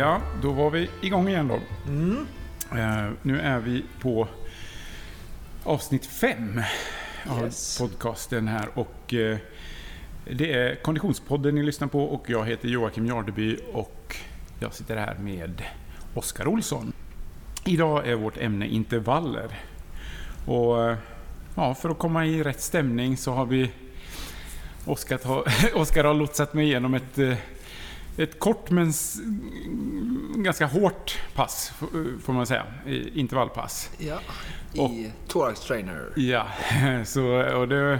Ja, då var vi igång igen då. Mm. Eh, nu är vi på avsnitt fem av Yes. podcasten här och eh, det är Konditionspodden ni lyssnar på och jag heter Joakim Jardeby och jag sitter här med Oskar Olsson. Idag är vårt ämne intervaller. Och eh, ja, för att komma i rätt stämning så har vi Oskar har, lotsat mig igenom ett, eh, ett kort men ganska hårt pass, får man säga. Intervallpass. Ja, Och- i Thorax Trainer. Ja, så och det...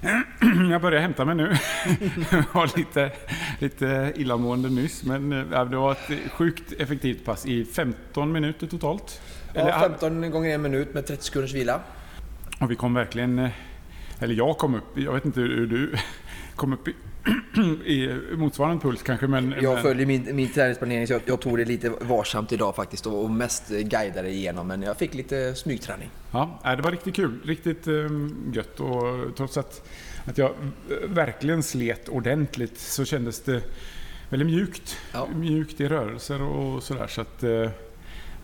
Jag börjar hämta mig nu. Jag var lite, lite illamående nyss, men eh, det var ett sjukt effektivt pass i 15 minuter totalt. Eller, Ja, 15 gånger en minut med 30 sekunders vila. Och vi kom verkligen... eh, Eller jag kom upp, jag vet inte hur du kom upp i, motsvarande puls kanske, men... Jag men, följer min, min träningsplanering så jag, jag tog det lite varsamt idag faktiskt och, mest guidade igenom men jag fick lite smygträning. Ja, det var riktigt kul. Riktigt eh, gött. Och trots att, att jag eh, verkligen slet ordentligt så kändes det väldigt mjukt. Ja. Mjukt i rörelser och sådär. Så att, eh,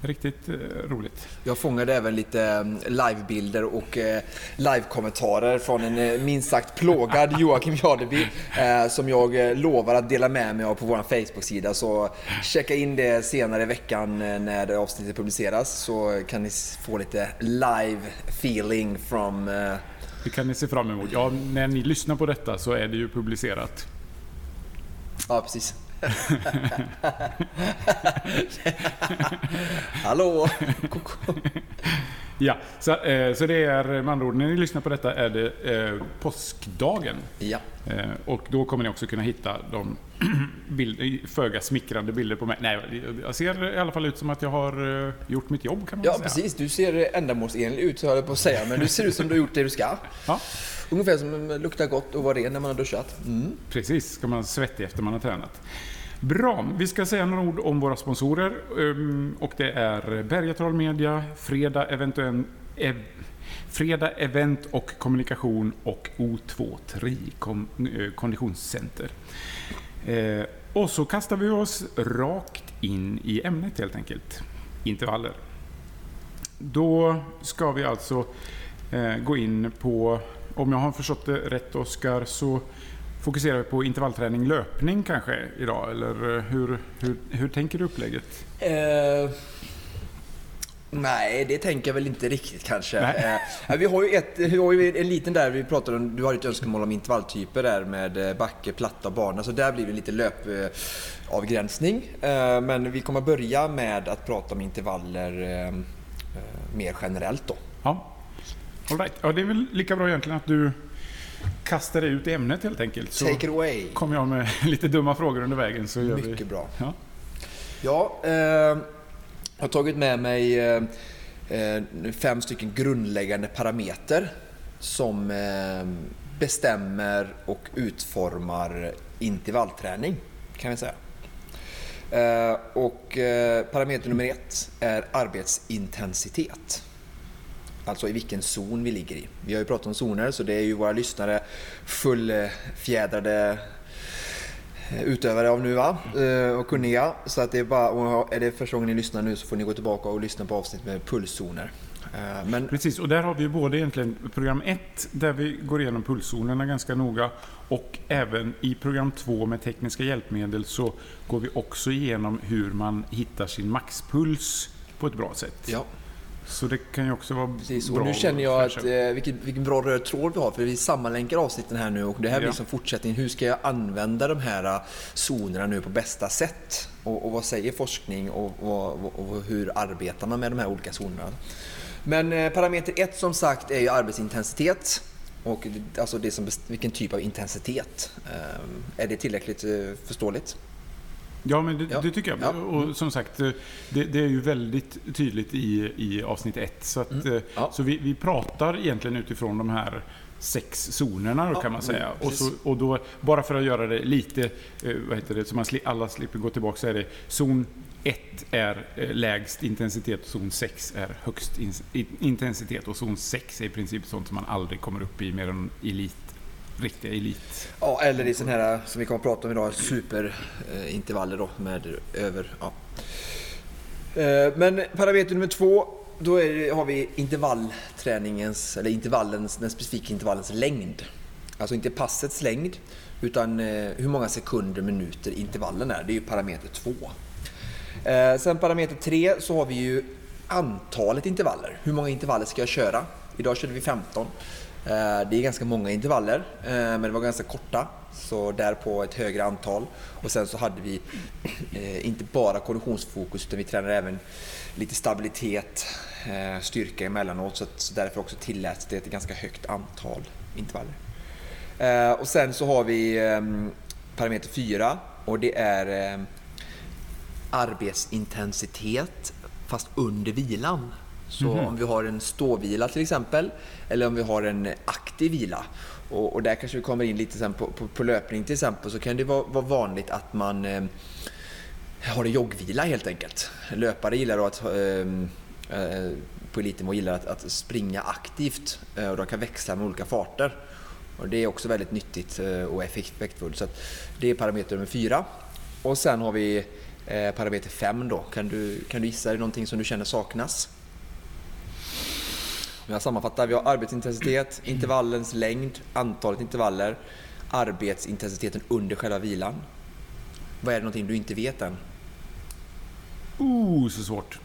riktigt eh, roligt. Jag fångade även lite mm, livebilder och eh, livekommentarer från en eh, minst sagt plågad Joakim Jardeby eh, som jag lovar att dela med mig av på vår Facebook-sida. Så checka in det senare i veckan när det avsnittet publiceras så kan ni få lite live feeling from Det kan ni se fram emot. Ja, när ni lyssnar på detta så är det ju publicerat. Ja, precis. Hallå! Ja, så, eh, så det är med andra ord, när ni lyssnar på detta är det eh, påskdagen. Ja, Eh, och då kommer ni också kunna hitta de bild, föga smickrande bilder på mig. Nej, jag ser i alla fall ut som att jag har eh, gjort mitt jobb kan man ja säga. precis. Du ser ändamålsenlig ut höll jag på att säga, men du ser ut som du har gjort det du ska. Ja, Ungefär som eh, luktar gott och var ren när man har duschat. Mm. precis. Ska man svettig efter man har tränat. Bra, vi ska säga några ord om våra sponsorer. Ehm, och det är Bergatroll Media, Fredag, eventuell, ev, Fredag Event och Kommunikation och O2 kom, eh, Konditionscenter. Eh, och så kastar vi oss rakt in i ämnet helt enkelt. Intervaller. Då ska vi alltså eh, gå in på, om jag har förstått det rätt Oskar, så fokuserar vi på intervallträning, löpning kanske idag? Eller eh, hur, hur, hur tänker du upplägget? Eh, nej, det tänker jag väl inte riktigt kanske. Eh, vi har ju ett, vi har ju en liten där vi pratade om, du har ett önskemål om intervalltyper där med eh, backe, platta och bana. Så där blir det lite löpavgränsning. Eh, men vi kommer börja med att prata om intervaller eh, eh, mer generellt då. Ja, All right. ja det är väl lika bra egentligen att du kastar dig ut i ämnet helt enkelt. Så Take it away. kommer jag med lite dumma frågor under vägen så gör vi... Mycket bra. Ja. Ja, eh, jag har tagit med mig eh, eh, fem stycken grundläggande parameter som eh, bestämmer och utformar intervallträning kan vi säga. Eh, och eh, parameter nummer ett är arbetsintensitet. Alltså i vilken zon vi ligger i. Vi har ju pratat om zoner så det är ju våra lyssnare fullfjädrade eh, utövare av nu va? Eh, och kunniga. Så att det är bara, och är det första gången ni lyssnar nu så får ni gå tillbaka och lyssna på avsnitt med pulszoner. Eh, Men Precis, och där har vi ju både egentligen program 1 där vi går igenom pulszonerna ganska noga och även i program 2 med tekniska hjälpmedel så går vi också igenom hur man hittar sin maxpuls på ett bra sätt. ja, Så det kan ju också vara precis. bra Och nu känner jag att eh, vilken, vilken bra röd tråd vi har för vi sammanlänkar avsnitten här nu och det här blir Ja. som fortsättning. Hur ska jag använda de här eh, zonerna nu på bästa sätt? Och, och vad säger forskning och, och, och, hur arbetar man med de här olika zonerna? Men eh, parameter ett som sagt är ju arbetsintensitet. Och alltså det som, vilken typ av intensitet. Eh, är det tillräckligt eh, förståeligt? Ja, men det, Ja. det tycker jag. Ja. Och som sagt, eh, det, det är ju väldigt tydligt i, i avsnitt 1. Så, att, Mm. eh, Ja. så vi, vi pratar egentligen utifrån de här sex zonerna då, kan man säga. mm, och, så, och då, bara för att göra det lite, eh, vad heter det, så man sli, alla slipper gå tillbaka så är det zon 1 är lägst intensitet och zon 6 är högst in, in, intensitet och zon 6 är i princip sånt som man aldrig kommer upp i mer än elit riktiga elit. Ja, eller i sån här som vi kommer att prata om idag, superintervaller då med över... Ja. Eh, men parameter nummer två, då är har vi intervallträningens, eller intervallens, den specifika intervallens längd. Alltså inte passets längd, utan eh, hur många sekunder, minuter intervallen är. Det är ju parameter två. Eh, sen parameter tre så har vi ju antalet intervaller. Hur många intervaller ska jag köra? Idag körde vi 15. Eh, det är ganska många intervaller, eh, men det var ganska korta. Så där på ett högre antal. Och sen så hade vi eh, inte bara konditionsfokus utan vi tränade även lite stabilitet, styrka emellanåt. Så, så därför också tilläts det ett ganska högt antal intervaller. Och sen så har vi ehm, parameter 4 och det är ehm, arbetsintensitet fast under vilan. Så Mhm. om vi har en ståvila till exempel eller om vi har en aktiv vila. Och, och där kanske vi kommer in lite sen på, på, på löpning till exempel så kan det vara, vara vanligt att man eh, har en joggvila helt enkelt. Löpare gillar då att eh, eh, på elitnivå gillar att, att springa aktivt eh, och de kan växla med olika farter. Och det är också väldigt nyttigt eh, och effektfullt. Så det är parameter nummer fyra. Och sen har vi parameter fem då. Kan du, kan du gissa, är det någonting som du känner saknas? Jag sammanfattar, vi har arbetsintensitet, intervallens längd, antalet intervaller, arbetsintensiteten under själva vilan. Vad är det någonting du inte vet än? Oh, så svårt.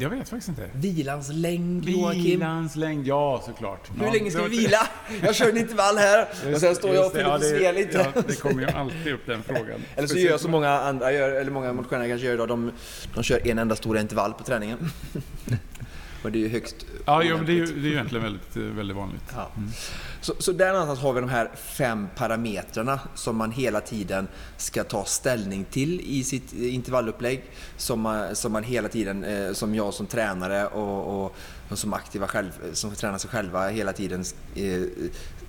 Jag vet faktiskt inte. Vilans längd, Joakim. Bilans längd, ja såklart. Hur ja, länge ska vi vila? Jag kör en intervall här och sen står jag och Just det, fyller ja, det- lite. Ja, det kommer ju alltid upp den frågan. Eller så gör jag som många andra gör, eller många motionärer kanske gör idag. De, de kör en enda stor intervall på träningen. och det är ju högst Ja, jo, men det är ju det är egentligen väldigt, väldigt vanligt. Ja. Så, så där någonstans har vi de här fem parametrarna som man hela tiden ska ta ställning till i sitt intervallupplägg. Som man, som man hela tiden, eh, som jag som tränare och, och, och som aktiva själv, som tränar sig själva hela tiden eh,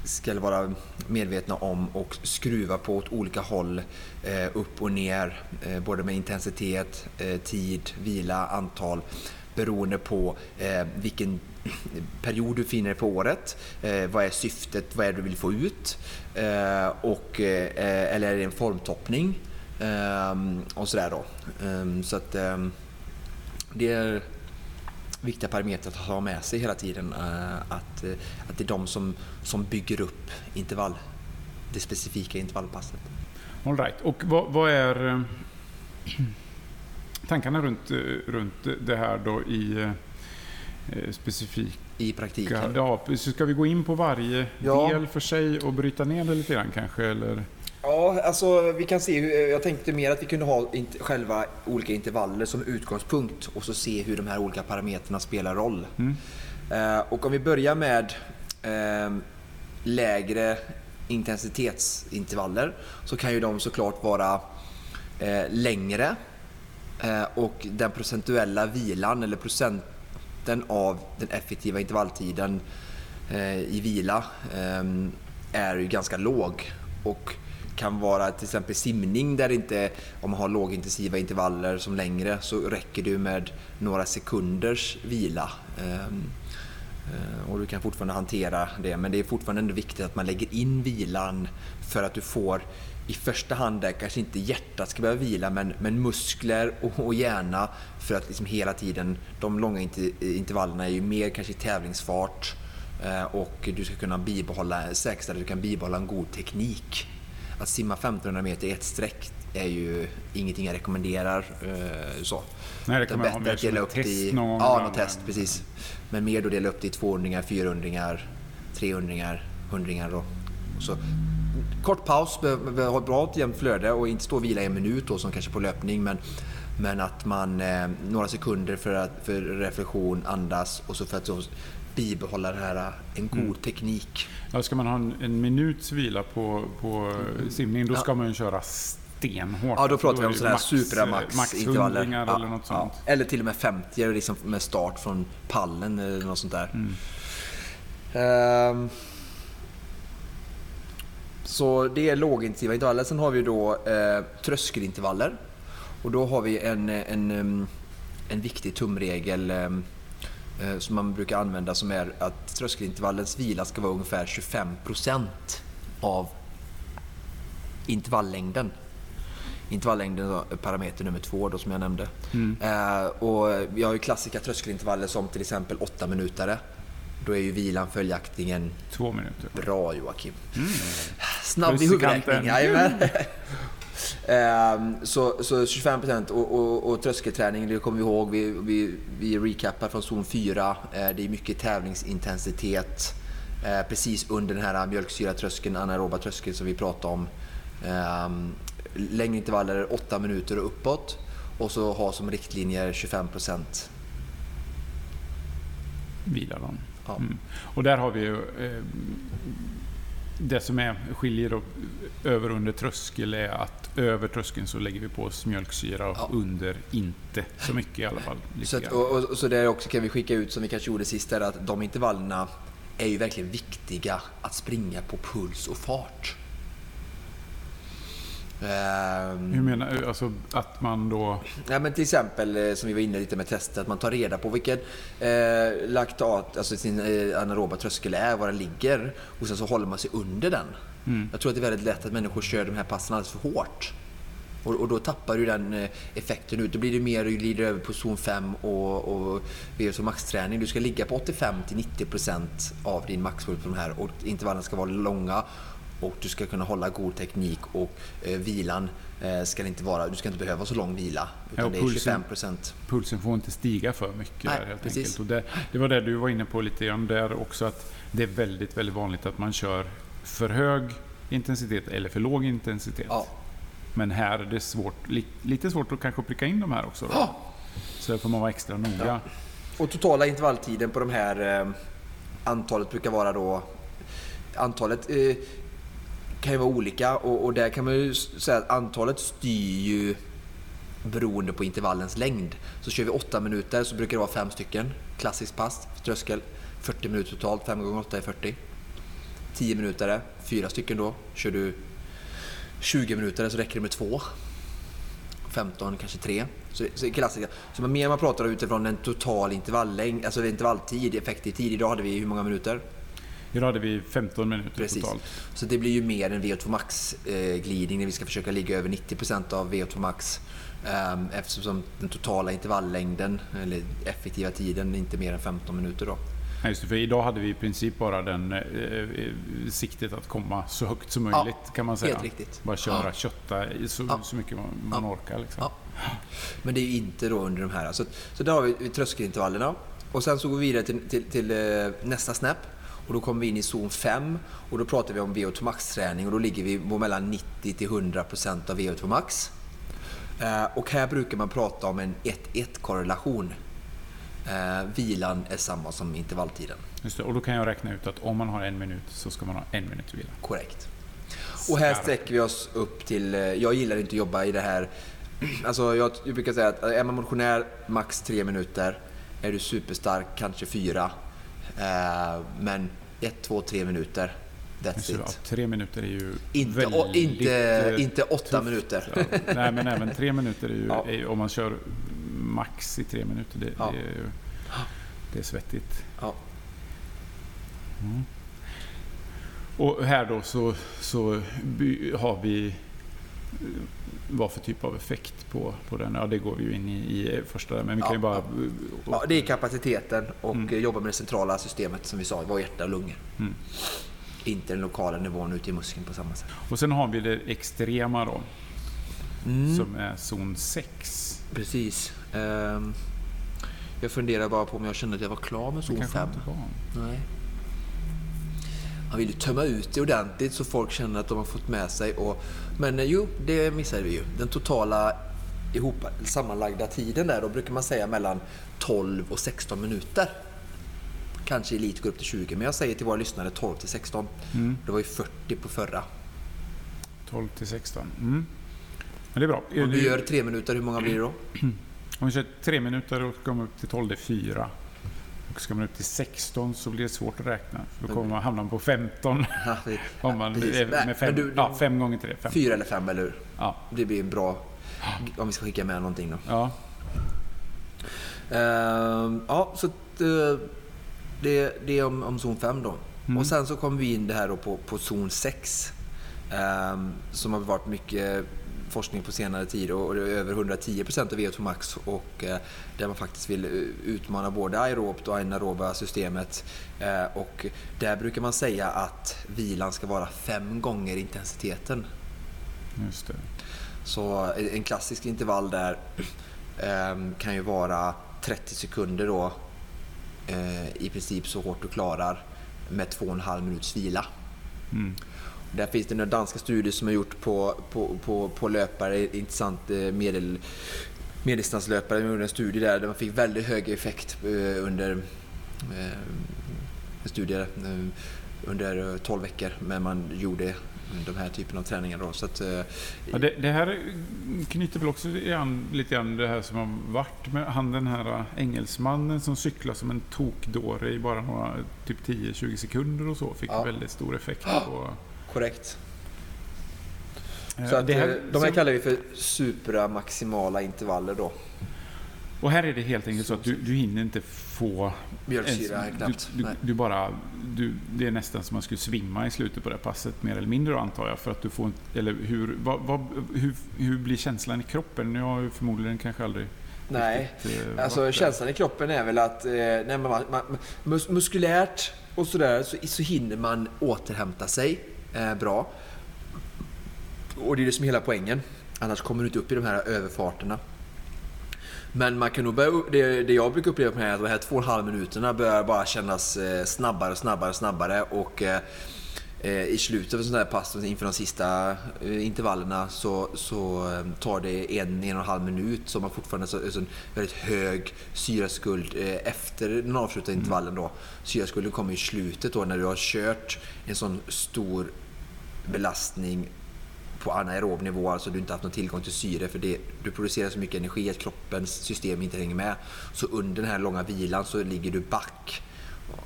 ska vara medvetna om och skruva på åt olika håll, eh, upp och ner, både med intensitet, tid, vila, antal beroende på eh, vilken period du finner dig på året. Eh, vad är syftet? Vad är det du vill få ut? Eh, och, eh, eller är det en formtoppning? Eh, och sådär då. Eh, så att eh, det är viktiga parametrar att ha med sig hela tiden. Eh, att, eh, att det är de som, som bygger upp intervall, det specifika intervallpasset. All right. Och vad, vad är eh, tankarna runt, eh, runt det här då i eh, specifika... I praktiken. Ja, så ska vi gå in på varje Ja. del för sig och bryta ner det lite grann kanske? Eller? Ja, alltså vi kan se hur, jag tänkte mer att vi kunde ha själva olika intervaller som utgångspunkt och så se hur de här olika parametrarna spelar roll. Mm. Eh, och om vi börjar med eh, lägre intensitetsintervaller så kan ju de såklart vara eh, längre Eh, och den procentuella vilan eller procenten av den effektiva intervalltiden eh, i vila eh, är ju ganska låg och kan vara till exempel simning där inte, om man har lågintensiva intervaller som längre så räcker det med några sekunders vila. Ehm, och du kan fortfarande hantera det men det är fortfarande ändå viktigt att man lägger in vilan för att du får i första hand där kanske inte hjärtat ska behöva vila men, men muskler och, och hjärna för att liksom hela tiden, de långa inter- intervallerna är ju mer kanske i tävlingsfart eh, och du ska kunna bibehålla, säkerställa att du kan bibehålla en god teknik. Att simma 1500 meter i ett streck är ju ingenting jag rekommenderar. eh, Så. Nej, det kan man ha bättre mer att som dela upp test i... någon Ja, något test, precis. Men mer då dela upp det i 200 400 300 100 då. Och så. Kort paus, ha ett bra och jämnt flöde och inte stå och vila en minut då, som kanske på löpning. Men, men att man eh, några sekunder för, att, för reflektion, andas och så för att så bibehålla det här, en god Mm. teknik. Ja, ska man ha en, en minuts vila på, på simning, då ska man ju köra stenhårt. Ja, då pratar vi är om sådana här max- max superamax-intervaller. hundringar Ja, eller något ja. sånt. Eller till och med 50 liksom med start från pallen eller något sånt där. Mm. Ehm, så det är lågintensiva intervaller. Sen har vi då eh, tröskelintervaller. Och då har vi en, en, en viktig tumregel eh, som man brukar använda som är att tröskelintervallens vila ska vara ungefär 25% av intervallängden. Intervallängden är parameter nummer två då, som jag nämnde. Mm. Eh, och vi har ju klassiska tröskelintervaller som till exempel 8 minuter. Då är ju vilan följaktligen Två minuter. bra Joakim. Snabb i huvudräkning, jajamän. Ehm, så, så 25% och, och, och tröskelträning, det kommer vi ihåg. Vi, vi, vi recappar från zon 4. Eh, det är mycket tävlingsintensitet. Eh, precis under den här mjölksyratröskeln, anaeroba tröskeln som vi pratade om. Um, längre intervaller, 8 minuter och uppåt. Och så ha som riktlinjer 25%. Vila dem. Ja. Mm. Och där har vi ju eh, det som är, skiljer då, över och under tröskel är att över tröskeln så lägger vi på oss mjölksyra och Ja. under inte så mycket i alla fall. Så, att, och, och, så där också kan vi skicka ut, som vi kanske gjorde sist, är att de intervallerna är ju verkligen viktiga att springa på puls och fart. Ehm, Hur menar du? Alltså att man då... Ja, men till exempel, eh, som vi var inne lite med testet, att man tar reda på vilken eh, laktat, alltså sin eh, anaeroba tröskel är, var den ligger och sen så håller man sig under den. Mm. Jag tror att det är väldigt lätt att människor kör de här passen alldeles för hårt. Och, och då tappar du den eh, effekten ut. Då blir det mer, du glider över på zon 5 och, och VO2 maxträning. Du ska ligga på 85-90% av din maxpuls på de här och intervallen ska vara långa och du ska kunna hålla god teknik och eh, vilan eh, ska inte vara, du ska inte behöva så lång vila. Utan Ja, det är pulsen- 25%. Pulsen får inte stiga för mycket Nej, där helt precis. enkelt. Och det, det var det du var inne på lite grann där också att det är väldigt, väldigt vanligt att man kör för hög intensitet eller för låg intensitet. Ja. Men här är det svårt, li, lite svårt att kanske pricka in de här också. Då. Ja. Så där får man vara extra noga. Ja. Och totala intervalltiden på de här eh, antalet brukar vara då... Antalet eh, kan ju vara olika och, och där kan man ju säga att antalet styr ju beroende på intervallens längd. Så kör vi 8 minuter så brukar det vara 5 stycken. Klassiskt pass, tröskel. 40 minuter totalt, 5 gånger 8 är 40. 10 minuter är stycken då. Kör du 20 minuter så räcker det med 2. 15, kanske 3. Så, så klassiska. Så man mer man pratar utifrån en total intervallängd, alltså intervalltid, effektiv tid. Idag hade vi hur många minuter? Idag hade vi 15 minuter Precis. totalt. Så det blir ju mer en VO2 max-glidning när vi ska försöka ligga över 90% av VO2 max. ehm, Eftersom den totala intervalllängden, eller effektiva tiden, är inte mer än 15 minuter. Då. Ja, just det, för idag hade vi i princip bara den eh, eh, siktet att komma så högt som möjligt kan man säga. Helt riktigt. Bara köra, Ja. kötta så, Ja. så mycket man, man Ja. orkar. Liksom. Ja. Men det är ju inte då under de här. Så, så där har vi vi tröskelintervallerna. Och sen så går vi vidare till, till, till eh, nästa snap. Och då kommer vi in i zon 5 och då pratar vi om VO2 max-träning och då ligger vi på mellan 90 till 100% av VO2 max. Eh, och här brukar man prata om en 1-1 korrelation. Eh, vilan är samma som intervalltiden. Just det, och då kan jag räkna ut att om man har en minut så ska man ha en minut vila. Korrekt. Och här sträcker vi oss upp till... eh, Jag gillar inte att jobba i det här... Alltså jag, jag brukar säga att är man motionär, max tre minuter. Är du superstark, kanske fyra. Eh, men ett, två, tre minuter. That's Så, ja, it. tre minuter är ju Inte, och, inte, eh, inte åtta tufft. minuter. Ja. Nej, men även tre minuter är ju, Ja. är om man kör max i tre minuter, det, det är ju det är svettigt. Mm. Och här då så, så by, har vi vad för typ av effekt på, på den? Ja, det går vi ju in i, i första men vi kan Ja, ju bara... Ja, det är kapaciteten och Mm. jobba med det centrala systemet som vi sa, var hjärta och lungor. Mm. Inte den lokala nivån ute i muskeln på samma sätt. Och sen har vi det extrema då, Mm. som är zon 6. Precis. Ehm, jag funderar bara på om jag kände att jag var klar med zon kanske 5. inte var. Nej. Man vill ju tömma ut det ordentligt så folk känner att de har fått med sig. Och, men eh, jo, det missade vi ju. Den totala ihop, sammanlagda tiden där, då brukar man säga mellan 12 och 16 minuter. Kanske elit går upp till 20, men jag säger till våra lyssnare 12 till 16. Mm. Det var ju 40 på förra. 12 till 16. Mm. Men det är bra. Om du gör tre minuter, hur många blir det då? Om vi kör tre minuter och kommer upp till 12, det är 4. Och ska man upp till 16 så blir det svårt att räkna. Då kommer man hamna på 15. Ja, Om man precis. med fem, du- du- ja, fem gånger tre. Fem. Fyra eller fem, eller hur? Ja, Det blir bra... Om vi ska skicka med någonting då. ja. Uh, ja, så uh, det, det är om, om zon 5 då. Mm. Och sen så kommer vi in det här då på, på zon 6. Um, ehm, som har varit mycket forskning på senare tid och över 110% av VO2 max och eh, där man faktiskt vill utmana både aerobt och anaeroba systemet. Eh, och där brukar man säga att vilan ska vara fem gånger intensiteten. Just det. Så en klassisk intervall där ehm, kan ju vara 30 sekunder då eh, i princip så hårt du klarar med 2,5 minuts vila. Mm. Där finns det några danska studier som har gjort på, på, på, på löpare, intressant eh, medel, medeldistanslöpare. De gjorde en studie där, där man fick väldigt hög effekt eh, under eh, studier under 12 veckor. Men man gjorde de här typen av träningar. Då. Så att, ja, det, det, här knyter väl också an, lite grann det här som har varit med han den här engelsmannen som cyklar som en tokdåre i bara några typ 10-20 sekunder och så. Fick ja. väldigt stor effekt på Korrekt. Eh, så att, här, eh, de här kallar vi för supramaximala intervaller då. Och här är det helt enkelt så att du, du hinner inte få... Mjölksyra knappt. Du, du, du, bara, du, det är nästan som man skulle svimma i slutet på det passet, mer eller mindre antar jag. För att du får, eller hur, vad, vad, hur, hur blir känslan i kroppen? Jag har ju förmodligen kanske aldrig Nej, riktigt, eh, alltså känslan i kroppen är väl att eh, nej, man, man, mus muskulärt och sådär så, så hinner man återhämta sig eh, bra. Och det är det som är hela poängen. Annars kommer du inte upp i de här överfarterna. Men man kan nog börja, det, det jag brukar uppleva med är att de här två och en halv minuterna börjar bara kännas eh, snabbare och snabbare och snabbare. Och, eh, eh, i slutet av en sån här pass, inför de sista eh, intervallerna, så, så eh, tar det en, en och en halv minut så man fortfarande har så, en väldigt hög syraskuld eh, efter den avslutade intervallen. Då. Syraskulden kommer i slutet då när du har kört en sån stor belastning på anaerob nivå, alltså du inte haft någon tillgång till syre för det, du producerar så mycket energi att kroppens system inte hänger med. Så under den här långa vilan så ligger du back.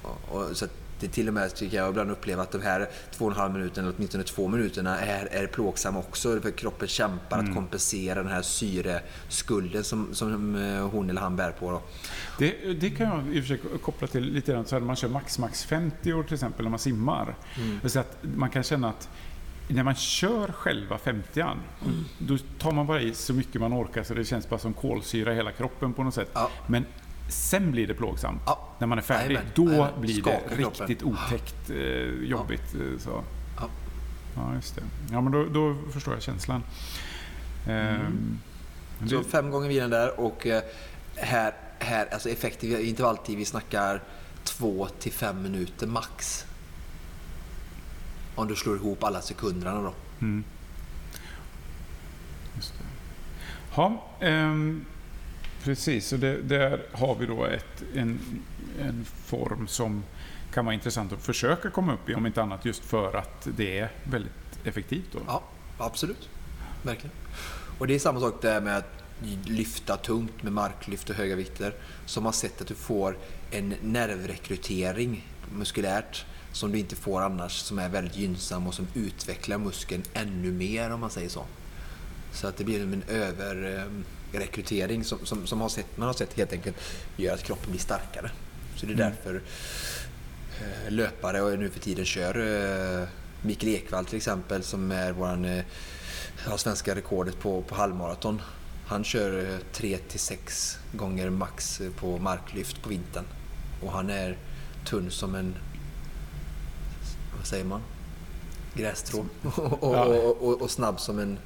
Och, och, så det till och med tycker jag ibland upplever att de här två och en halv minuterna, eller åtminstone två minuterna, är, är plågsamma också. För kroppen kämpar mm. att kompensera den här syreskulden som, som eh, hon eller han bär på. Det, det kan jag i och för sig koppla till lite grann så här, man kör max max 50 år till exempel när man simmar. Mm. Så att man kan känna att när man kör själva 50an, mm. då tar man bara i så mycket man orkar så det känns bara som kolsyra i hela kroppen på något sätt. Ja. Men sen blir det plågsamt. Ja. När man är färdig, Amen. då Amen. blir det riktigt otäckt eh, jobbigt. Ja. Eh, så. Ja. ja, just det. Ja, men då, då förstår jag känslan. Mm. Ehm, så det... fem gånger vilan där och eh, här, här alltså effektiv intervalltid, vi snackar två till fem minuter max. Om du slår ihop alla sekunderna då. Mm. Just det. Ja, ehm, precis. Och det, där har vi då ett, en, en form som kan vara intressant att försöka komma upp i, om inte annat just för att det är väldigt effektivt. Då. Ja, absolut. Verkligen. Och det är samma sak där med att lyfta tungt med marklyft och höga vikter. Som har sett att du får en nervrekrytering muskulärt som du inte får annars, som är väldigt gynnsam och som utvecklar muskeln ännu mer om man säger så. Så att det blir en överrekrytering som, som, som har sett, man har sett helt enkelt gör att kroppen blir starkare. Så det är mm. därför eh, löpare och nu för tiden kör eh, Mikael Ekvall till exempel som är våran, eh, har svenska rekordet på, på halvmaraton. Han kör 3 till 6 gånger max på marklyft på vintern. Och han är tunn som en vad säger man? Grästrå. och, och, och, och, snabb som en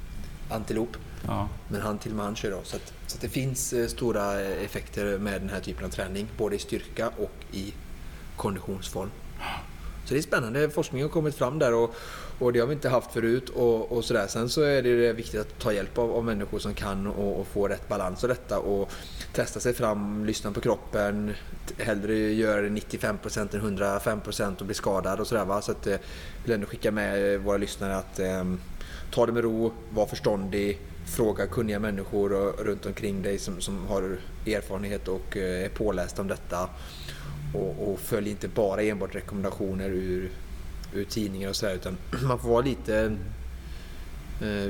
antilop. Ja. Men han till och med han kör då. Så, att, så att det finns eh, stora effekter med den här typen av träning. Både i styrka och i konditionsform. Så det är spännande. Forskningen har kommit fram där och, och det har vi inte haft förut. Och, och sådär. Sen så är det viktigt att ta hjälp av, av människor som kan och, och få rätt balans av detta. Och testa sig fram, lyssna på kroppen. Hellre göra 95% än 105% och bli skadad och sådär. Så att, eh, vill ändå skicka med eh, våra lyssnare att eh, ta det med ro, var förståndig, fråga kunniga människor runt omkring dig som, som har erfarenhet och eh, är pålästa om detta. Och, och följ inte bara enbart rekommendationer ur, ur tidningar och sådär utan man får vara lite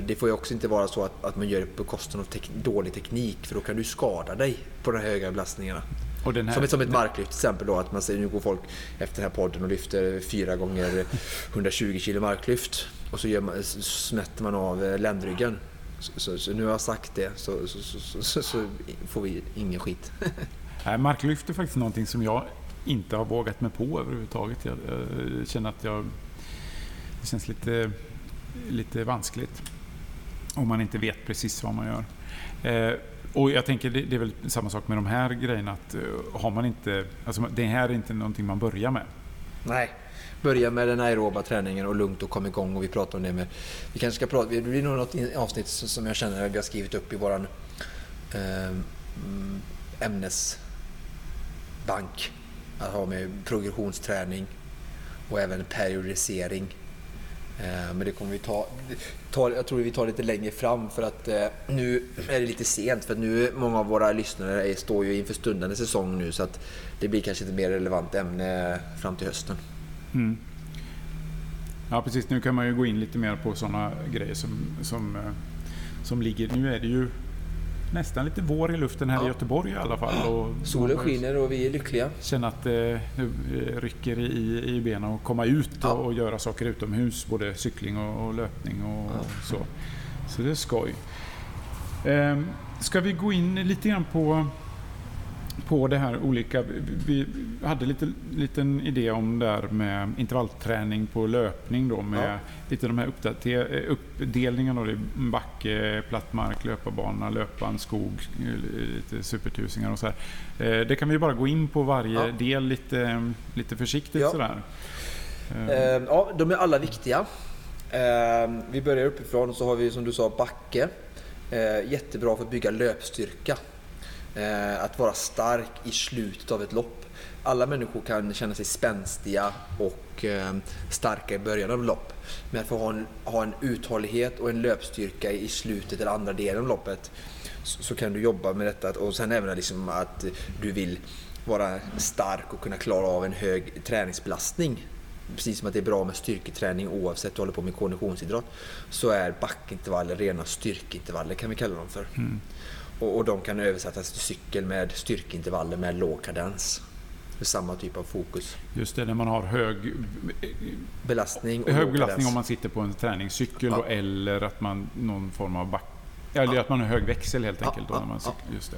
det får ju också inte vara så att, att man gör det på kostnad av tek dålig teknik för då kan du skada dig på de höga belastningarna. Här, som, ett, som ett marklyft till exempel då att man säger nu går folk efter den här podden och lyfter fyra gånger 120 kilo marklyft och så, man, så smätter man av eh, ländryggen. Så, så, så, nu har jag sagt det så, så får vi ingen skit. Nej, marklyft är faktiskt någonting som jag inte har vågat mig på överhuvudtaget. Jag, jag känner att jag, det känns lite, lite vanskligt om man inte vet precis vad man gör. Eh, och jag tänker det, det, är väl samma sak med de här grejerna. Att, eh, har man inte, alltså, det här är inte någonting man börjar med. Nej, börja med den aeroba träningen och lugnt och kom igång och vi pratar om det med... Vi kanske ska prata, det blir nog något avsnitt som jag känner att vi har skrivit upp i våran eh, ämnesbank. Att ha med progressionsträning och även periodisering Eh, men det kommer vi ta, ta, jag tror vi tar lite längre fram för att eh, nu är det lite sent för att nu många av våra lyssnare är, står ju inför stundande säsong nu så att det blir kanske ett mer relevant ämne fram till hösten. Mm. Ja precis, nu kan man ju gå in lite mer på sådana grejer som, som, eh, som ligger. Nu är det ju nästan lite vår i luften här ja. i Göteborg i alla fall. Och Solen skiner och vi är lyckliga. Känner att det nu eh, rycker i, i benen och komma ut ja. och, och, göra saker utomhus. Både cykling och, och löpning och, ja. så. Så det är skoj. Ehm, ska vi gå in lite grann på på det här olika. Vi hade lite liten idé om det här med intervallträning på löpning då med ja. lite de här uppdelningarna. Då, backe, platt mark, löparbana, löpband, skog, lite supertusingar och så här. Eh, det kan vi bara gå in på varje ja. del lite, lite försiktigt ja. sådär. Ja, de är alla viktiga. Vi börjar uppifrån och så har vi som du sa backe. Jättebra för att bygga löpstyrka. Eh, att vara stark i slutet av ett lopp. Alla människor kan känna sig spänstiga och eh, starka i början av lopp. Men att få ha en, ha en uthållighet och en löpstyrka i slutet eller andra delen av loppet så, så kan du jobba med detta. Och sen även liksom att du vill vara stark och kunna klara av en hög träningsbelastning. Precis som att det är bra med styrketräning oavsett om du håller på med konditionsidrott. Så är backintervaller rena styrkeintervaller kan vi kalla dem för. Mm. Och, och de kan översättas till cykel med styrkeintervaller med låg kadens. Samma typ av fokus. Just det, när man har hög belastning, hög belastning om man sitter på en träningscykel ja. eller att man någon form av back... Eller ja. att man har hög växel helt enkelt. Ja, då, när man cyklar. Just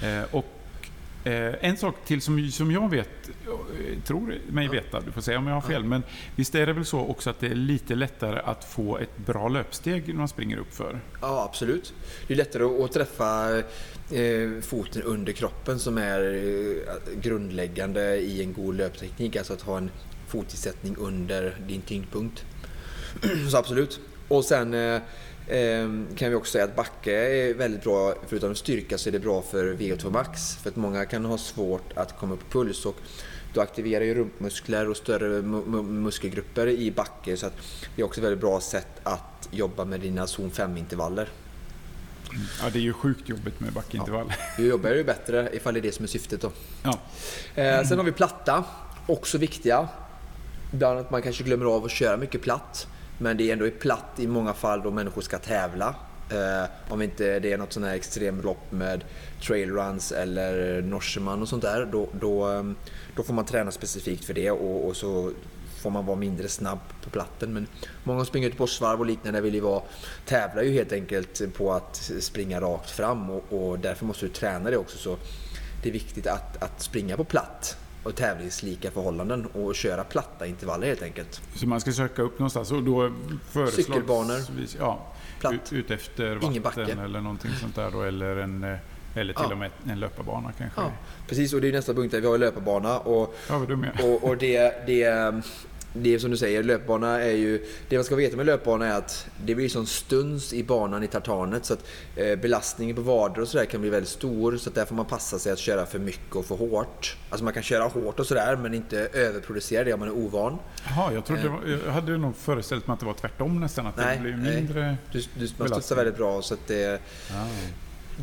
det. Eh, och en sak till som, som jag vet, eh, tror mig veta, du får säga om jag har fel, men visst är det väl så också att det är lite lättare att få ett bra löpsteg när man springer upp för? Ja, absolut. Det är lättare att träffa eh, foten under kroppen som är eh, grundläggande i en god löpteknik, alltså att ha en fotisättning under din tyngdpunkt. Så absolut. Och sen eh, kan vi också säga att backe är väldigt bra, förutom styrka så är det bra för VO2 max. För att många kan ha svårt att komma upp i puls och du aktiverar ju rumpmuskler och större muskelgrupper i backe så att det är också ett väldigt bra sätt att jobba med dina zon 5-intervaller. Ja, det är ju sjukt jobbigt med backintervall. Ja. Du jobbar ju bättre ifall det är det som är syftet då. Ja. Eh, sen har vi platta, också viktiga. Bland annat man kanske glömmer av att köra mycket platt. Men det är ändå platt i många fall då människor ska tävla. Eh, om inte det är något sånt här extremlopp med trailruns eller Norseman och sånt där. Då, då, eh, då får man träna specifikt för det och, och, så får man vara mindre snabb på platten. Men många som springer ut Göteborgsvarv och liknande vill ju vara, tävlar ju helt enkelt på att springa rakt fram och, och därför måste du träna det också. Så det är viktigt att, att springa på platt och tävlingslika förhållanden och köra platta intervaller helt enkelt. Så man ska söka upp någonstans och då föreslås... Cykelbanor. Ja, Platt. ut efter vatten eller någonting sånt där då, eller en eh, eller till ja. och med en löparbana kanske. Ja, precis, och det är nästa punkt. Där vi har löparbana. Och, ja, och, och det, det, det är som du säger, löpbana är ju... Det man ska veta med löpbana är att det blir sån stuns i banan i tartanet så att eh, belastningen på vader och sådär kan bli väldigt stor så att där får man passa sig att köra för mycket och för hårt. Alltså man kan köra hårt och sådär men inte överproducera det om man är ovan. Jaha, jag, trodde, var, jag hade nog föreställt mig att det var tvärtom nästan, att nej, det blir mindre nej. Du, du, Man studsar väldigt bra så att det... Ah.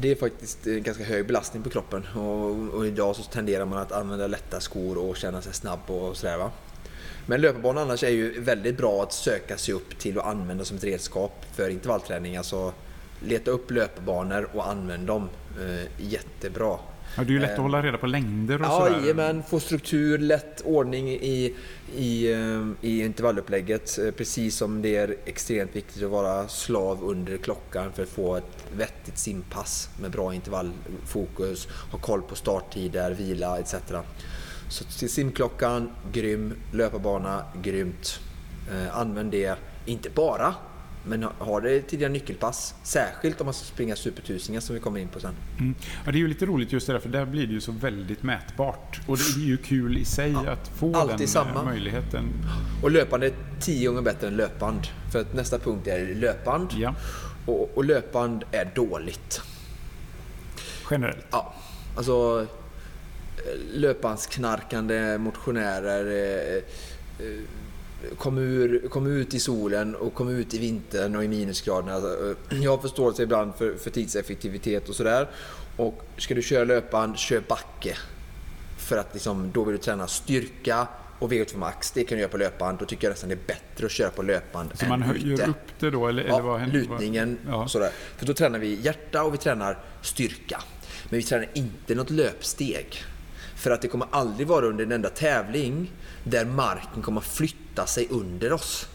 Det är faktiskt en ganska hög belastning på kroppen och, och, idag så tenderar man att använda lätta skor och känna sig snabb och sådär va. Men löparbanor annars är ju väldigt bra att söka sig upp till och använda som ett redskap för intervallträning. Alltså leta upp löparbanor och använd dem. Eh, jättebra. Ja, det är ju lätt att hålla reda på längder och ja, sådär. men få struktur, lätt ordning i, i, eh, i intervallupplägget. Eh, precis som det är extremt viktigt att vara slav under klockan för att få ett vettigt simpass med bra intervallfokus, ha koll på starttider, vila etc. Så till simklockan, grym. Löparbana, grymt. Eh, använd det, inte bara men har det tidigare nyckelpass. Särskilt om man ska springa supertusingar som vi kommer in på sen. Mm. Ja, det är ju lite roligt just det där, för där blir det ju så väldigt mätbart. Och det är ju kul i sig ja, att få den eh, samma. möjligheten. Och löpande är tio gånger bättre än löpband. För att nästa punkt är löpband. Ja. Och, och löpband är dåligt. Generellt? Ja. Alltså löpbandsknarkande motionärer eh, eh, kom, ur, kom ut i solen och kom ut i vintern och i minusgraderna. Alltså, eh, jag har förståelse ibland för, för tidseffektivitet och sådär. Och ska du köra löpband, kör backe. För att liksom, då vill du träna styrka och VO2 max. Det kan du göra på löpband. Då tycker jag nästan det är bättre att köra på löpband Så man höjer upp det då? Eller, ja, eller vad händer? lutningen ja. sådär. För då tränar vi hjärta och vi tränar styrka. Men vi tränar inte något löpsteg. För att det kommer aldrig vara under en enda tävling där marken kommer flytta sig under oss.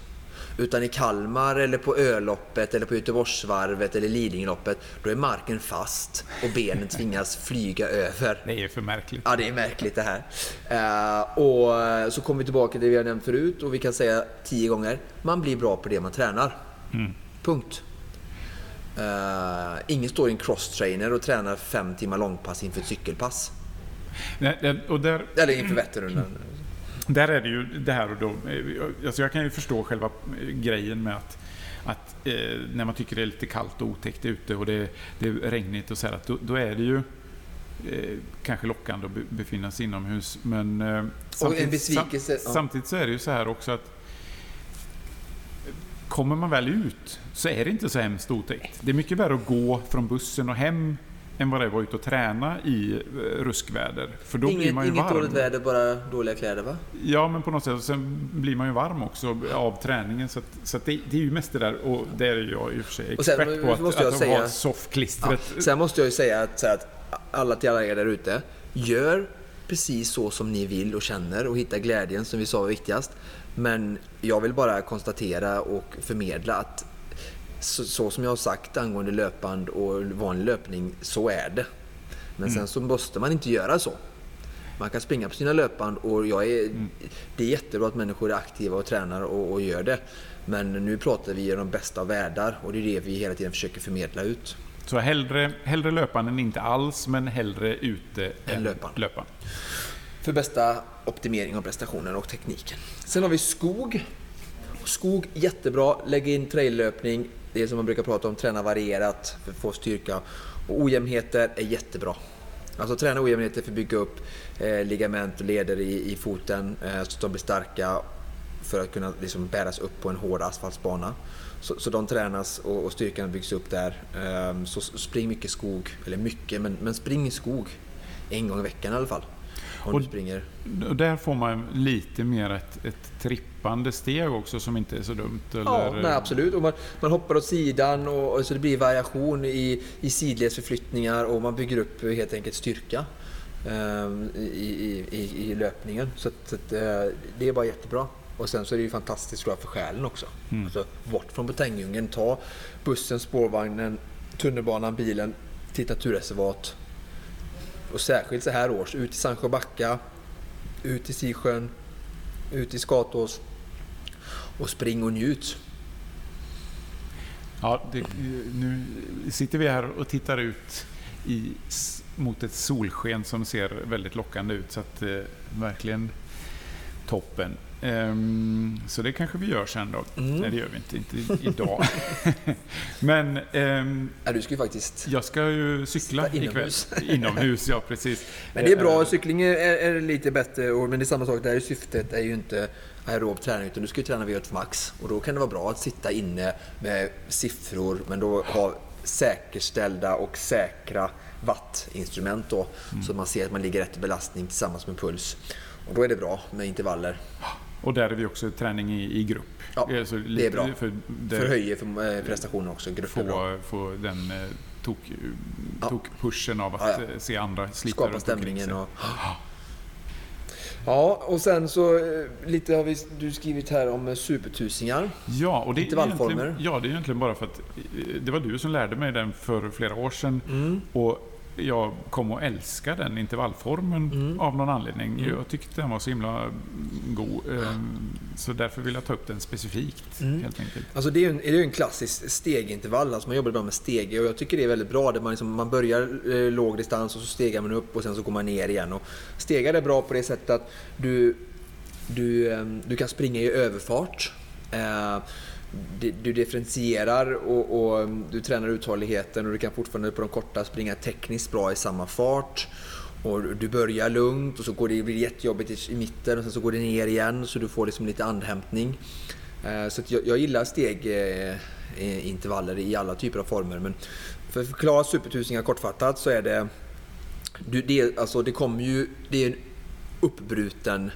Utan i Kalmar eller på Öloppet eller på Göteborgsvarvet eller Lidingöloppet, då är marken fast och benen tvingas flyga över. Det är för märkligt. Ja, det är märkligt det här. Uh, och så kommer vi tillbaka till det vi har nämnt förut och vi kan säga tio gånger, man blir bra på det man tränar. Mm. Punkt. Uh, ingen står i en crosstrainer och tränar fem timmar långpass inför ett cykelpass. Nej, och där, Eller inför Vätternrundan. Där är det ju det här och då. Alltså jag kan ju förstå själva grejen med att att eh, när man tycker det är lite kallt och otäckt ute och det, det är regnigt och så här, att då, då är det ju eh, kanske lockande att befinna sig inomhus. Men eh, samtidigt, sam, ja. samtidigt så är det ju så här också att kommer man väl ut så är det inte så hemskt otäckt. Det är mycket värre att gå från bussen och hem än vad det är att vara ute och träna i eh, ruskväder. För då inget blir man ju inget varm. dåligt väder, bara dåliga kläder va? Ja, men på något sätt. Sen blir man ju varm också av träningen. Så, att, så att det, det, är ju mest det där. Och det är jag i och för sig expert sen, på. Att, måste att, att säga, ha soffklistret. Ja, sen måste jag ju säga att, att alla till alla er där ute. Gör precis så som ni vill och känner och hitta glädjen som vi sa var viktigast. Men jag vill bara konstatera och förmedla att så, så, som jag har sagt angående löpband och vanlig löpning, så är det. Men mm. sen så måste man inte göra så. Man kan springa på sina löpband och jag är, mm. det är jättebra att människor är aktiva och tränar och, och gör det. Men nu pratar vi om de bästa av världar och det är det vi hela tiden försöker förmedla ut. Så hellre, hellre löparen än inte alls, men hellre ute än löparen. löparen. För bästa optimering av prestationen och tekniken. Sen har vi skog. Skog, jättebra. Lägg in traillöpning, det som man brukar prata om, träna varierat för att få styrka. Och ojämnheter är jättebra. Alltså träna ojämnheter för att bygga upp eh, ligament och leder i, i foten eh, så att de blir starka för att kunna liksom bäras upp på en hård asfaltsbana. Så, så de tränas och, och styrkan byggs upp där. Eh, så spring mycket skog, eller mycket, men, men spring i skog en gång i veckan i alla fall. Och, du springer. Och där får man lite mer ett, ett trippande steg också som inte är så dumt. Eller? Ja, nej, absolut. Och man, man hoppar åt sidan och, och, så det blir variation i, i sidledsförflyttningar och man bygger upp helt enkelt styrka um, i, i, i, löpningen. Så, att, så att, uh, det är bara jättebra. Och sen så är det ju fantastiskt bra för själen också. Mm. Alltså, bort från betängdjungeln, ta bussen, spårvagnen, tunnelbanan, bilen till naturreservat och särskilt så här års, ut i Sandsjöbacka, ut i Sisjön, ut i Skatås och spring och njut. Ja, det, nu sitter vi här och tittar ut i, mot ett solsken som ser väldigt lockande ut. Så att eh, verkligen toppen. Um, så det kanske vi gör sen då. Mm. Nej, det gör vi inte, inte idag. Men... Um, ja, du ska ju faktiskt... Jag ska ju cykla inomhus. ikväll. Inomhus, ja precis. Men det är bra, cykling är, är lite bättre, men det är samma sak där. Syftet är ju inte aerob träning, utan du ska ju träna VO2 max. Och då kan det vara bra att sitta inne med siffror, men då ha säkerställda och säkra wattinstrument då. Mm. Så man ser att man ligger rätt i belastning tillsammans med puls. Och då är det bra med intervaller. Och där är vi också träning i, i grupp. Ja, Eh, så det är bra. För, det, Förhöjer för eh, prestationen också. Grupp få, få den eh, tok, Ja. tokpushen av att Ja, ja. se andra slita Skapa stämningen och... Ja, och sen så lite har vi, du skrivit här om supertusingar. Ja, och det är, ja, det är egentligen bara för att det var du som lärde mig den för flera år sedan. Mm. Och jag kom att älska den intervallformen Mm. av någon anledning. Mm. Jag tyckte den var så himla god. ehm, Så därför vill jag ta upp den specifikt, Mm. helt enkelt. Alltså det är ju en, är en klassisk stegintervall. Alltså man jobbar ibland med stege och jag tycker det är väldigt bra. Där man, liksom, man börjar eh, låg distans och så stegar man upp och sen så går man ner igen. Och stegar är bra på det sättet att du, du, eh, du kan springa i överfart. Eh, du, differentierar och, och du tränar uthålligheten och du kan fortfarande på de korta springa tekniskt bra i samma fart. Och du börjar lugnt och så går det, blir det jättejobbigt i, i mitten och sen så går det ner igen så du får liksom lite andhämtning. Eh, så att jag, jag gillar stegintervaller eh, i alla typer av former. Men för att förklara supertusingar kortfattat så är det... Du, det, alltså det kommer ju... Det är en uppbruten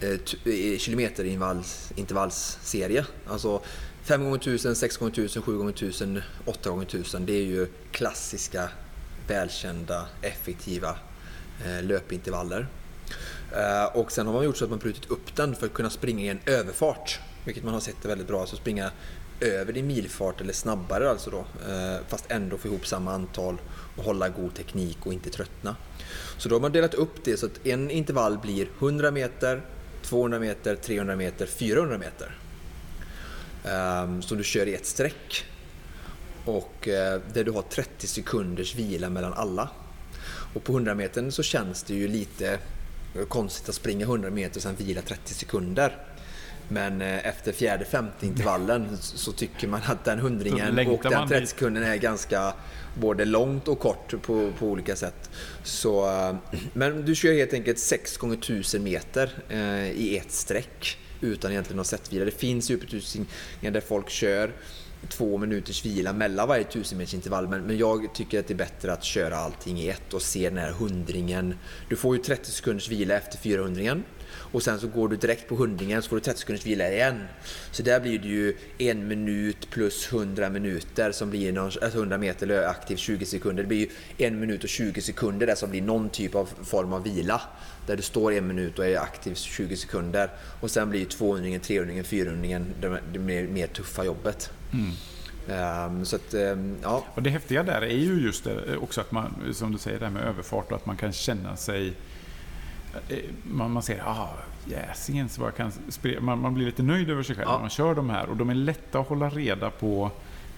Eh, eh, kilometerintervallsserie. Alltså 5 gånger 1000 6 gånger 1000 7 gånger 1000 8 gånger 1000 Det är ju klassiska, välkända, effektiva eh, löpintervaller. Och sen har man gjort så att man brutit upp den för att kunna springa i en överfart. Vilket man har sett är väldigt bra. Alltså springa över din milfart eller snabbare alltså då. Fast ändå få ihop samma antal och hålla god teknik och inte tröttna. Så då har man delat upp det så att en intervall blir 100 meter, 200 meter, 300 meter, 400 meter. Ehm, um, som du kör i ett streck. Och uh, där du har 30 sekunders vila mellan alla. Och på 100 metern så känns det ju lite konstigt att springa 100 meter och sen vila 30 sekunder. Men eh, efter fjärde, femte intervallen så tycker man att den hundringen och den man 30 dit. sekunden är ganska både långt och kort på, på olika sätt. Så, eh, men du kör helt enkelt 6 gånger 1000 meter eh, i ett streck utan egentligen någon sättvila. Det finns supertusingar där folk kör två minuters vila mellan varje 1000 meters intervall men, men jag tycker att det är bättre att köra allting i ett och se den här hundringen. Du får ju 30 sekunders vila efter 400 och sen så går du direkt på hundringen så får du 30 sekunders vila igen. Så där blir det ju en minut plus 100 minuter som blir någon, alltså 100 meter aktiv 20 sekunder. Det blir ju en minut och 20 sekunder där som blir någon typ av form av vila. Där du står en minut och är aktiv 20 sekunder. Och sen blir ju 200 300 400 det det mer, mer tuffa jobbet. Mm. Så att, ehm, ja. Och det häftiga där är ju just det, också att man, som du säger, det här med överfart och att man kan känna sig... eh, Man, man ser, ah, jäsingen, så jag kan man, man blir lite nöjd över sig själv Ja. när man kör de här. Och de är lätta att hålla reda på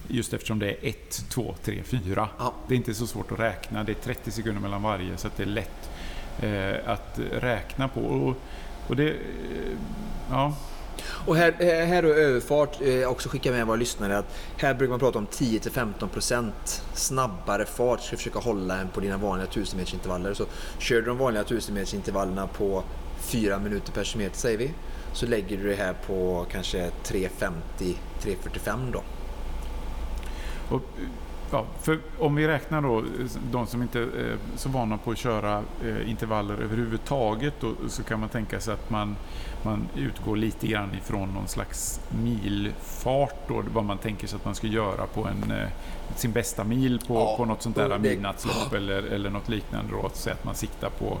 just eftersom det är 1, 2, 3, 4. Ja. Det är inte så svårt att räkna. Det är 30 sekunder mellan varje så det är lätt eh, att räkna på. Och, och det... Eh, ja, och här, eh, här är överfart, eh, också skicka med våra lyssnare att här brukar man prata om 10-15% snabbare fart ska du försöka hålla än på dina vanliga 1000 metersintervaller. Så kör du de vanliga 1000 metersintervallerna på 4 minuter per kilometer säger vi, så lägger du det här på kanske 3.50-3.45 då. Och, ja, för om vi räknar då eh, de som inte eh, är så vana på att köra eh, intervaller överhuvudtaget då, så kan man tänka sig att man, man utgår lite grann ifrån någon slags milfart då, vad man tänker sig att man ska göra på en, eh, sin bästa mil på, Ja, på något sånt där midnattslopp eller, eller något liknande då, så att man siktar på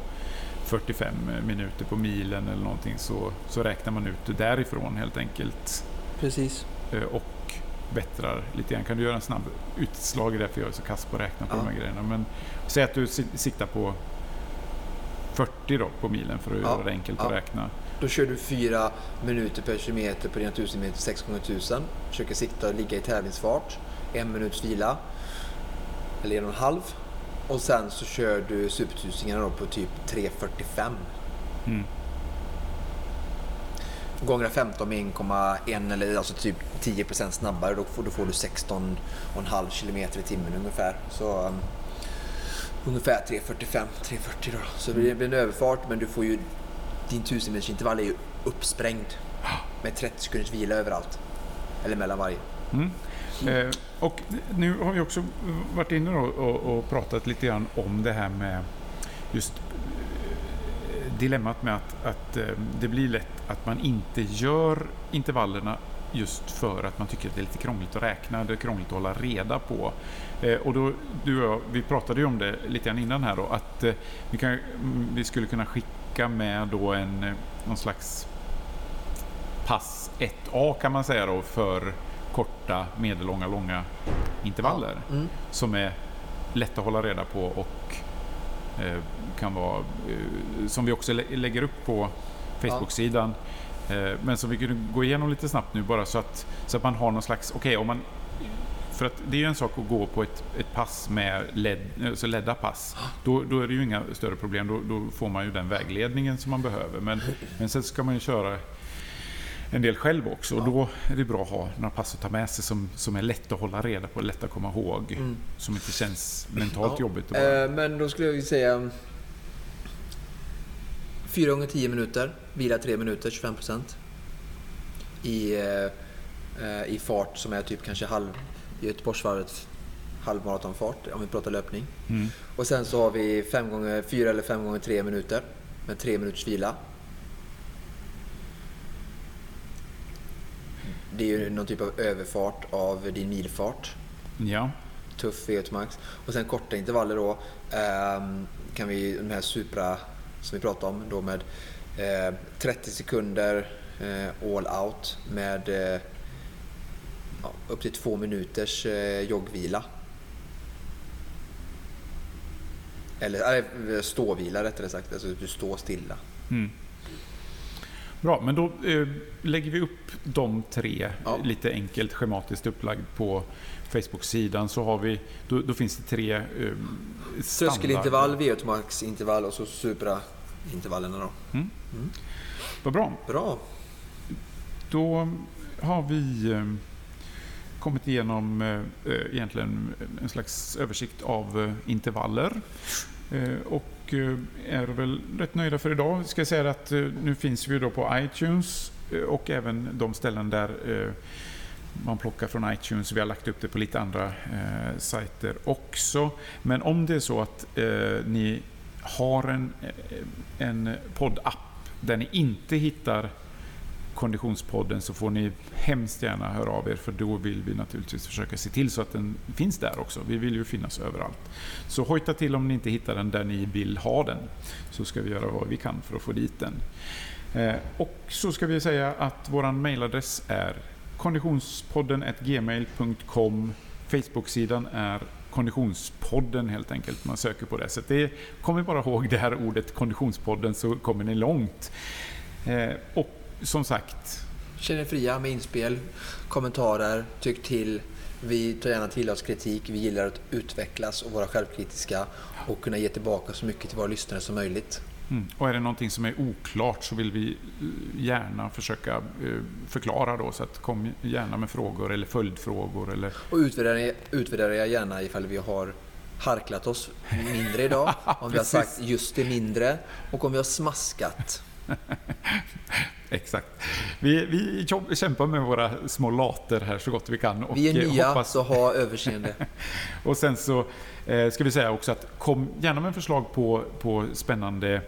45 minuter på milen eller någonting så, så räknar man ut det därifrån helt enkelt Precis. eh, och bättrar lite grann. Kan du göra en snabb utslag i det, för jag är så kass på att räkna på Ja. de här grejerna. Men säg att du si- siktar på 40 då på milen för att Ja, göra det enkelt att ja. räkna. Då kör du 4 minuter per kilometer på dina 1000 meter 6 gånger 1000 Försöker sikta och ligga i tävlingsfart. En minuts vila. Eller en och en halv. Och sen så kör du supertusingarna då på typ 3.45. Mm. Gånger 15 med 1,1 eller alltså typ 10% snabbare. Då får, då får du 16,5 kilometer i timmen ungefär. Så um, ungefär 3.45, 3.40 då. Så det blir en överfart men du får ju din 1000 meters intervall är ju uppsprängd. Med 30 sekunders vila överallt. Eller mellan varje. Mm. Eh, och nu har vi också varit inne och, och, och pratat lite grann om det här med just eh, dilemmat med att, att eh, det blir lätt att man inte gör intervallerna just för att man tycker att det är lite krångligt att räkna, det är krångligt att hålla reda på. Eh, och då, du och jag, vi pratade ju om det lite grann innan här då, att eh, vi, kan, mm, vi skulle kunna skicka med då en, eh, någon slags pass 1A kan man säga då för korta, medellånga, långa intervaller Ja, mm. som är lätta att hålla reda på och eh, kan vara, eh, som vi också lä- lägger upp på Facebook-sidan. Eh, men som vi kunde gå igenom lite snabbt nu bara så att, så att man har någon slags, okej om man för att det är ju en sak att gå på ett, ett pass med led, alltså ledda pass. Då, då är det ju inga större problem. Då, då får man ju den vägledningen som man behöver. Men, men sen ska man ju köra en del själv också. Och då är det bra att ha några pass att ta med sig som, som är lätt att hålla reda på, lätt att komma ihåg. Mm. Som inte känns mentalt Ja, jobbigt. Bara, Eh, men då skulle jag säga 4 gånger 10 minuter, vila 3 minuter, 25 procent. I, eh, eh, I fart som är typ kanske halv, Göteborgsvarvet halvmaratonfart om vi pratar löpning. mm. Och sen så har vi 5 gånger 4 eller 5 gånger 3 minuter med 3 minuters vila. Det är ju någon typ av överfart av din milfart Ja, tuff V8 Max. Och sen korta intervaller då ehm, kan vi, de här Supra som vi pratade om då med eh, 30 sekunder eh, all out med eh, ja, upp till två minuters eh, joggvila. Eller äh, ståvila rättare sagt, alltså du står stilla. Mm. Bra, men då eh, lägger vi upp de tre Ja. lite enkelt schematiskt upplagd på Facebook-sidan. Så har vi, då, då finns det tre eh, standard- Tröskelintervall, V8 Max-intervall och så Supra-intervallerna då. Vad bra. Bra! Då har vi eh, kommit igenom eh, eh egentligen eh, en slags översikt av eh, intervaller. Eh, och eh, är väl rätt nöjda för idag. Ska jag säga att nu finns vi då på iTunes och även de ställen där man plockar från iTunes. Vi har lagt upp det på lite andra eh, sajter också. Men om det är så att eh, ni har en, en poddapp där ni inte hittar Konditionspodden så får ni hemskt gärna höra av er för då vill vi naturligtvis försöka se till så att den finns där också. Vi vill ju finnas överallt. Så hojta till om ni inte hittar den där ni vill ha den så ska vi göra vad vi kan för att få dit den. Eh, och så ska vi säga att vår mejladress är konditionspodden gmail.com Facebooksidan är Konditionspodden helt enkelt. Man söker på det. Så det, kom bara ihåg det här ordet Konditionspodden så kommer ni långt. Eh, och som sagt, Känn er fria med inspel, kommentarer, tyck till. Vi tar gärna till oss kritik. Vi gillar att utvecklas och vara självkritiska och kunna ge tillbaka så mycket till våra lyssnare som möjligt. mm, och är det någonting som är oklart så vill vi eh, gärna försöka eh, förklara då. Så att kom gärna med frågor eller följdfrågor. Eller, Och utvärdera, utvärdera gärna ifall vi har harklat oss mindre idag. Om vi har sagt just det mindre och om vi har smaskat. exakt. Vi, vi jobb- kämpar med våra små later här så gott vi kan. Och Vi är eh, nya, hoppas- så ha överseende. Och sen så eh, ska vi säga också att kom gärna med förslag på, på spännande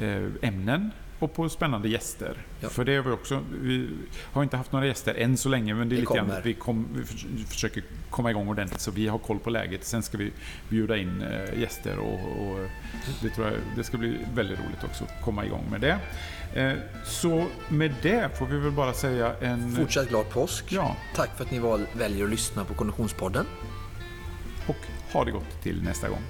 eh, ämnen och på spännande gäster. Ja. För det har vi också. Vi har inte haft några gäster än så länge men det är Det lite grann vi, kom, vi förs- försöker komma igång ordentligt så vi har koll på läget. Sen ska vi bjuda in eh, gäster och, och det tror jag det ska bli väldigt roligt också att komma igång med det. Eh, så med det får vi väl bara säga en... Fortsatt glad påsk. Ja, Tack för att ni väljer att lyssna på Konditionspodden. och ha det gott till nästa gång.